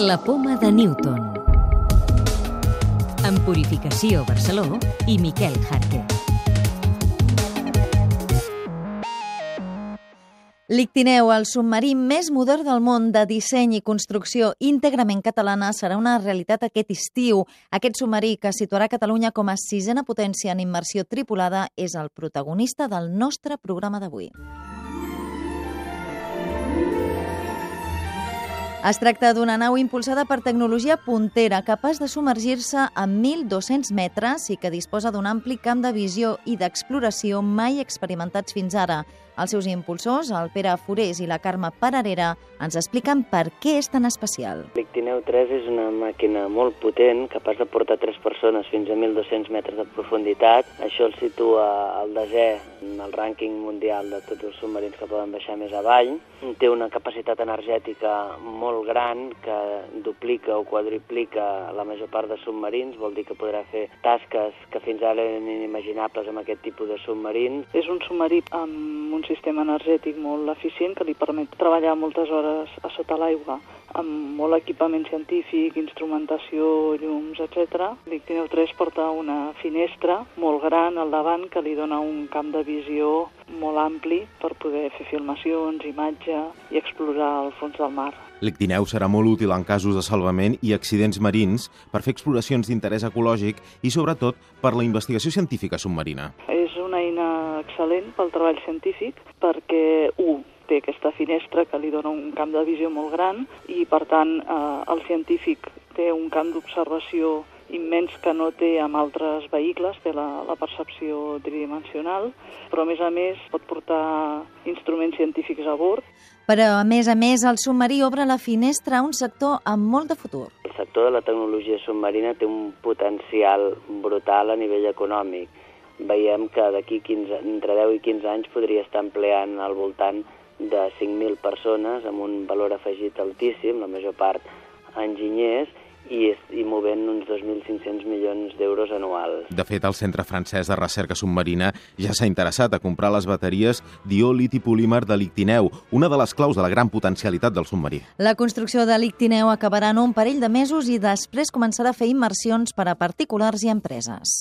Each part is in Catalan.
La poma de Newton. En Purificació Barceló i Miquel Jarque. L'Ictineu, el submarí més modern del món de disseny i construcció íntegrament catalana, serà una realitat aquest estiu. Aquest submarí, que situarà Catalunya com a sisena potència en immersió tripulada, és el protagonista del nostre programa d'avui. Es tracta d'una nau impulsada per tecnologia puntera, capaç de submergir-se a 1.200 metres i que disposa d'un ampli camp de visió i d'exploració mai experimentats fins ara. Els seus impulsors, el Pere Forés i la Carme Pararera, ens expliquen per què és tan especial. L'Ictineu 3 és una màquina molt potent, capaç de portar tres persones fins a 1.200 metres de profunditat. Això el situa al desè en el rànquing mundial de tots els submarins que poden baixar més avall. Té una capacitat energètica molt gran que duplica o quadriplica la major part de submarins, vol dir que podrà fer tasques que fins ara eren inimaginables amb aquest tipus de submarins. És un submarí amb un sistema energètic molt eficient que li permet treballar moltes hores a sota l'aigua amb molt equipament científic, instrumentació, llums, etc. L'Ictineu 3 porta una finestra molt gran al davant que li dona un camp de visió molt ampli per poder fer filmacions, imatge i explorar el fons del mar. L'Ictineu serà molt útil en casos de salvament i accidents marins per fer exploracions d'interès ecològic i, sobretot, per la investigació científica submarina. És una eina excel·lent pel treball científic perquè, un, té aquesta finestra que li dona un camp de visió molt gran i, per tant, eh, el científic té un camp d'observació immens que no té amb altres vehicles, té la, la percepció tridimensional, però a més a més pot portar instruments científics a bord. Però, a més a més, el submarí obre la finestra a un sector amb molt de futur. El sector de la tecnologia submarina té un potencial brutal a nivell econòmic. Veiem que d'aquí entre 10 i 15 anys podria estar empleant al voltant de 5.000 persones amb un valor afegit altíssim, la major part enginyers, i, i movent uns 2.500 milions d'euros anuals. De fet, el Centre Francès de Recerca Submarina ja s'ha interessat a comprar les bateries d'ió liti-polímer de l'Ictineu, una de les claus de la gran potencialitat del submarí. La construcció de l'Ictineu acabarà en un parell de mesos i després començarà a fer immersions per a particulars i empreses.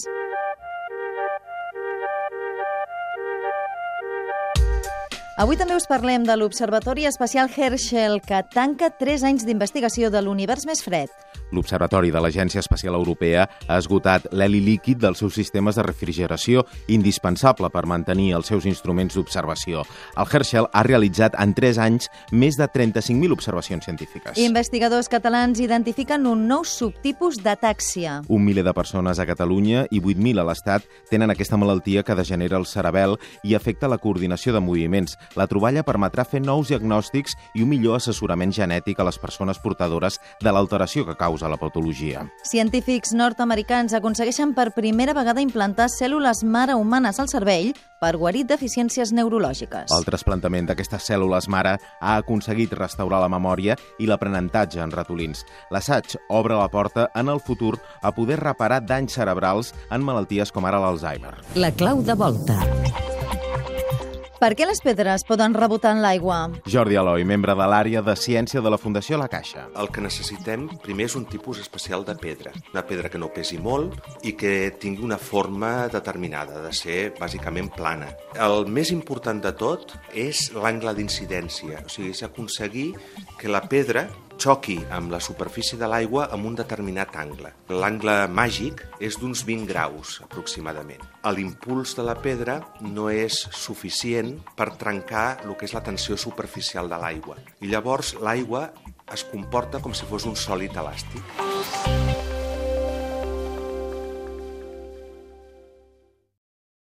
Avui també us parlem de l'Observatori Espacial Herschel, que tanca 3 anys d'investigació de l'univers més fred. L'Observatori de l'Agència Espacial Europea ha esgotat l'heli líquid dels seus sistemes de refrigeració, indispensable per mantenir els seus instruments d'observació. El Herschel ha realitzat en 3 anys més de 35.000 observacions científiques. Investigadors catalans identifiquen un nou subtipus d'atàxia. Un miler de persones a Catalunya i 8.000 a l'Estat tenen aquesta malaltia que degenera el cerebel i afecta la coordinació de moviments. La troballa permetrà fer nous diagnòstics i un millor assessorament genètic a les persones portadores de l'alteració que causa la patologia. Científics nord-americans aconsegueixen per primera vegada implantar cèl·lules mare humanes al cervell per guarir deficiències neurològiques. El trasplantament d'aquestes cèl·lules mare ha aconseguit restaurar la memòria i l'aprenentatge en ratolins. L'assaig obre la porta en el futur a poder reparar danys cerebrals en malalties com ara l'Alzheimer. La clau de volta. Per què les pedres poden rebotar en l'aigua? Jordi Aloi, membre de l'àrea de ciència de la Fundació La Caixa. El que necessitem primer és un tipus especial de pedra. Una pedra que no pesi molt i que tingui una forma determinada, de ser bàsicament plana. El més important de tot és l'angle d'incidència, o sigui, és aconseguir que la pedra xoqui amb la superfície de l'aigua amb un determinat angle. L'angle màgic és d'uns 20 graus, aproximadament. L'impuls de la pedra no és suficient per trencar el que és la tensió superficial de l'aigua. I llavors l'aigua es comporta com si fos un sòlid elàstic.